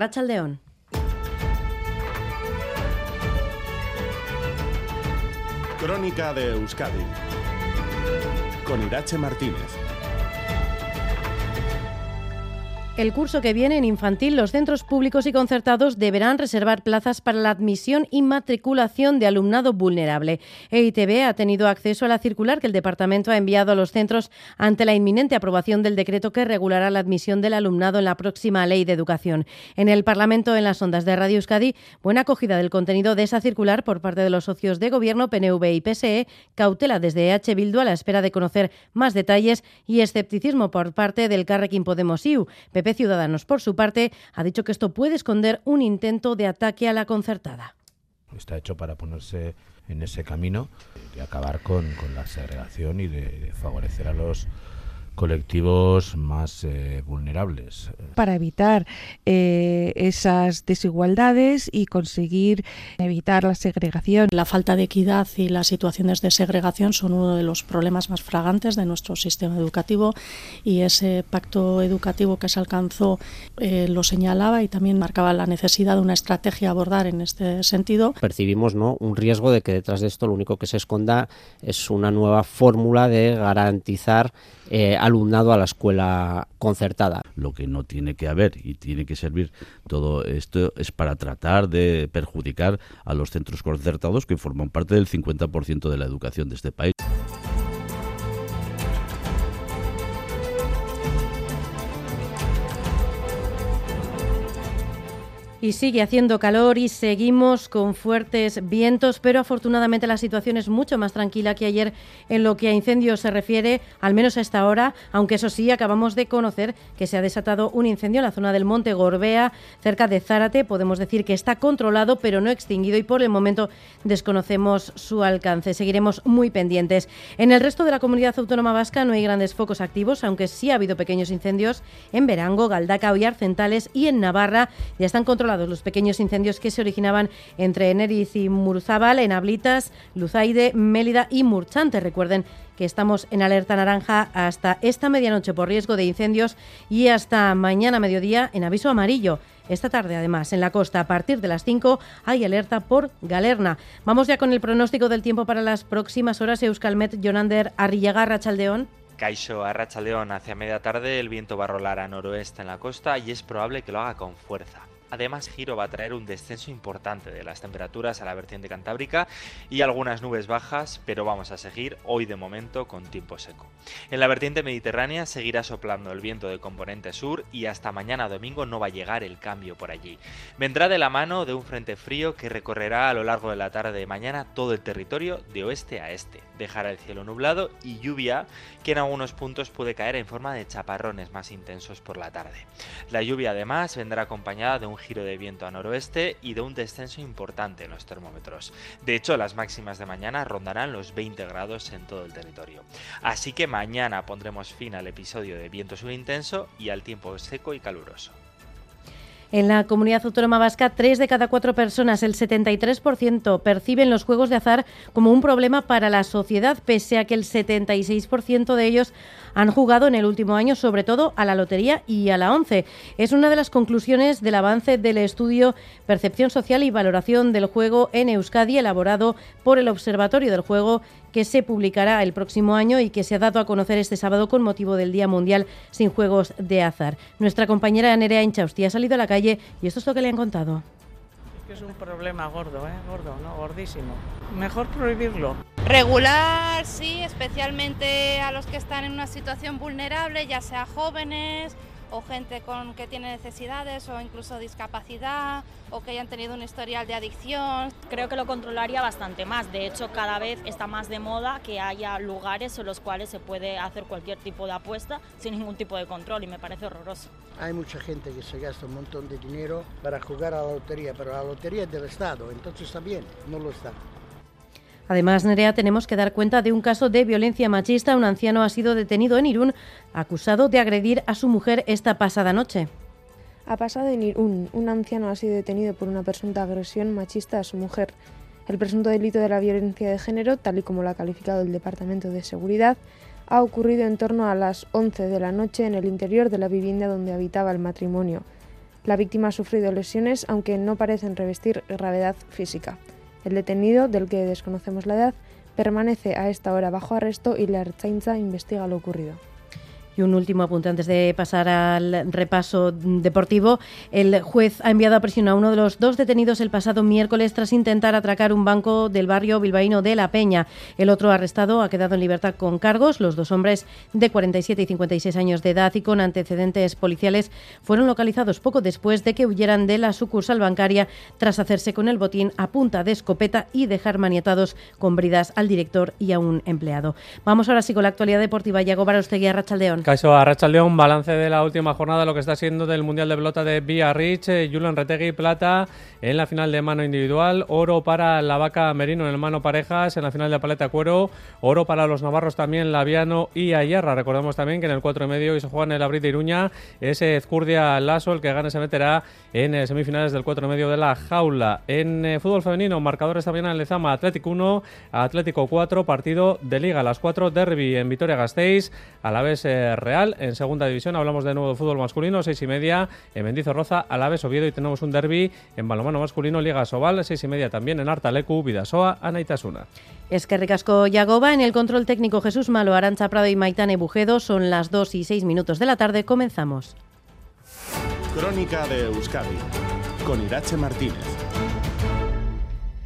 Rachaldeón. Crónica de Euskadi con Irache Martínez. El curso que viene en infantil, los centros públicos y concertados deberán reservar plazas para la admisión y matriculación de alumnado vulnerable. EITB ha tenido acceso a la circular que el departamento ha enviado a los centros ante la inminente aprobación del decreto que regulará la admisión del alumnado en la próxima ley de educación. En el Parlamento, en las ondas de Radio Euskadi, buena acogida del contenido de esa circular por parte de los socios de gobierno PNV y PSE, cautela desde EH Bildu a la espera de conocer más detalles y escepticismo por parte del Carrequín Podemos IU. Ciudadanos, por su parte, ha dicho que esto puede esconder un intento de ataque a la concertada. Está hecho para ponerse en ese camino de acabar con, la segregación y de favorecer a los colectivos más eh, vulnerables. Para evitar eh, esas desigualdades y conseguir evitar la segregación. La falta de equidad y las situaciones de segregación son uno de los problemas más fragantes de nuestro sistema educativo y ese pacto educativo que se alcanzó eh, lo señalaba y también marcaba la necesidad de una estrategia a abordar en este sentido. Percibimos ¿no? un riesgo de que detrás de esto lo único que se esconda es una nueva fórmula de garantizar eh, alumnado a la escuela concertada. Lo que no tiene que haber y tiene que servir todo esto es para tratar de perjudicar a los centros concertados que forman parte del 50% de la educación de este país. Y sigue haciendo calor y seguimos con fuertes vientos, pero afortunadamente la situación es mucho más tranquila que ayer en lo que a incendios se refiere, al menos a esta hora, aunque eso sí, acabamos de conocer que se ha desatado un incendio en la zona del Monte Gorbea, cerca de Zárate. Podemos decir que está controlado, pero no extinguido y por el momento desconocemos su alcance. Seguiremos muy pendientes. En el resto de la comunidad autónoma vasca no hay grandes focos activos, aunque sí ha habido pequeños incendios en Verango, Galdaca, y Arcentales y en Navarra. Ya están controlados los pequeños incendios que se originaban entre Eneriz y Murzábal, en Ablitas, Luzaide, Mélida y Murchante. Recuerden que estamos en alerta naranja hasta esta medianoche por riesgo de incendios y hasta mañana mediodía en aviso amarillo. Esta tarde, además, en la costa, a partir de las 5, hay alerta por galerna. Vamos ya con el pronóstico del tiempo para las próximas horas. Euskalmet, Jonander, Arrillaga, Rachaldeón. Caixo a Rachaldeón hacia media tarde, el viento va a rolar a noroeste en la costa y es probable que lo haga con fuerza. Además, Giro va a traer un descenso importante de las temperaturas a la vertiente cantábrica y algunas nubes bajas, pero vamos a seguir hoy de momento con tiempo seco. En la vertiente mediterránea seguirá soplando el viento de componente sur y hasta mañana domingo no va a llegar el cambio por allí. Vendrá de la mano de un frente frío que recorrerá a lo largo de la tarde de mañana todo el territorio de oeste a este. Dejará el cielo nublado y lluvia que en algunos puntos puede caer en forma de chaparrones más intensos por la tarde. La lluvia además vendrá acompañada de un giro de viento a noroeste y de un descenso importante en los termómetros. De hecho, las máximas de mañana rondarán los 20 grados en todo el territorio. Así que mañana pondremos fin al episodio de viento intenso y al tiempo seco y caluroso. En la comunidad autónoma vasca, tres de cada cuatro personas, el 73%, perciben los juegos de azar como un problema para la sociedad, pese a que el 76% de ellos han jugado en el último año, sobre todo a la lotería y a la ONCE. Es una de las conclusiones del avance del estudio Percepción Social y Valoración del Juego en Euskadi, elaborado por el Observatorio del Juego que se publicará el próximo año y que se ha dado a conocer este sábado con motivo del Día Mundial sin Juegos de Azar. Nuestra compañera Nerea Inchausti ha salido a la calle y esto es lo que le han contado. Es un problema gordo, ¿eh? gordo, ¿no? Gordísimo. Mejor prohibirlo. Regular, sí, especialmente a los que están en una situación vulnerable, ya sea jóvenes, o gente con que tiene necesidades o incluso discapacidad o que hayan tenido un historial de adicción. Creo que lo controlaría bastante más. De hecho, cada vez está más de moda que haya lugares en los cuales se puede hacer cualquier tipo de apuesta sin ningún tipo de control y me parece horroroso. Hay mucha gente que se gasta un montón de dinero para jugar a la lotería, pero la lotería es del Estado, entonces está bien, no lo está. Además, Nerea, tenemos que dar cuenta de un caso de violencia machista. Un anciano ha sido detenido en Irún, acusado de agredir a su mujer esta pasada noche. Ha pasado en Irún. Un anciano ha sido detenido por una presunta agresión machista a su mujer. El presunto delito de la violencia de género, tal y como lo ha calificado el Departamento de Seguridad, ha ocurrido en torno a las 11 de la noche en el interior de la vivienda donde habitaba el matrimonio. La víctima ha sufrido lesiones, aunque no parecen revestir gravedad física. El detenido, del que desconocemos la edad, permanece a esta hora bajo arresto y la Ertzaintza investiga lo ocurrido. Y un último apunte antes de pasar al repaso deportivo. El juez ha enviado a prisión a uno de los dos detenidos el pasado miércoles tras intentar atracar un banco del barrio bilbaíno de La Peña. El otro arrestado ha quedado en libertad con cargos. Los dos hombres de 47 y 56 años de edad y con antecedentes policiales fueron localizados poco después de que huyeran de la sucursal bancaria tras hacerse con el botín a punta de escopeta y dejar maniatados con bridas al director y a un empleado. Vamos ahora sí con la actualidad deportiva. Yago Barostegui, Rachaldeón. Caso a León, balance de la última jornada, lo que está siendo del Mundial de Pelota de Biarritz, eh, Julian Retegui, plata en la final de mano individual, oro para la vaca Merino en el mano parejas, en la final de paleta cuero, oro para los navarros también, Laviano y Ayerra. Recordemos también que en el 4 y medio y se juega en el Abril de Iruña, ese Ezcurdia Lasso, el que gane se meterá en eh, semifinales del 4 y medio de la jaula. En eh, fútbol femenino, marcadores también en Lezama, Atlético 1, Atlético 4, partido de Liga, las 4, Derby en Vitoria-Gasteiz, a la vez Real. En segunda división hablamos de nuevo de fútbol masculino, seis y media en Mendizorroza, Alaves, Oviedo y tenemos un derby en balonmano masculino, Liga Sobal, seis y media también en Artalecu, Vidasoa, Anaitasuna. Es que ricasco Yagoba en el control técnico Jesús Malo, Arancha Prado y Maitane Bujedo. Son las 2 y 6 minutos de la tarde. Comenzamos. Crónica de Euskadi con Irache Martínez.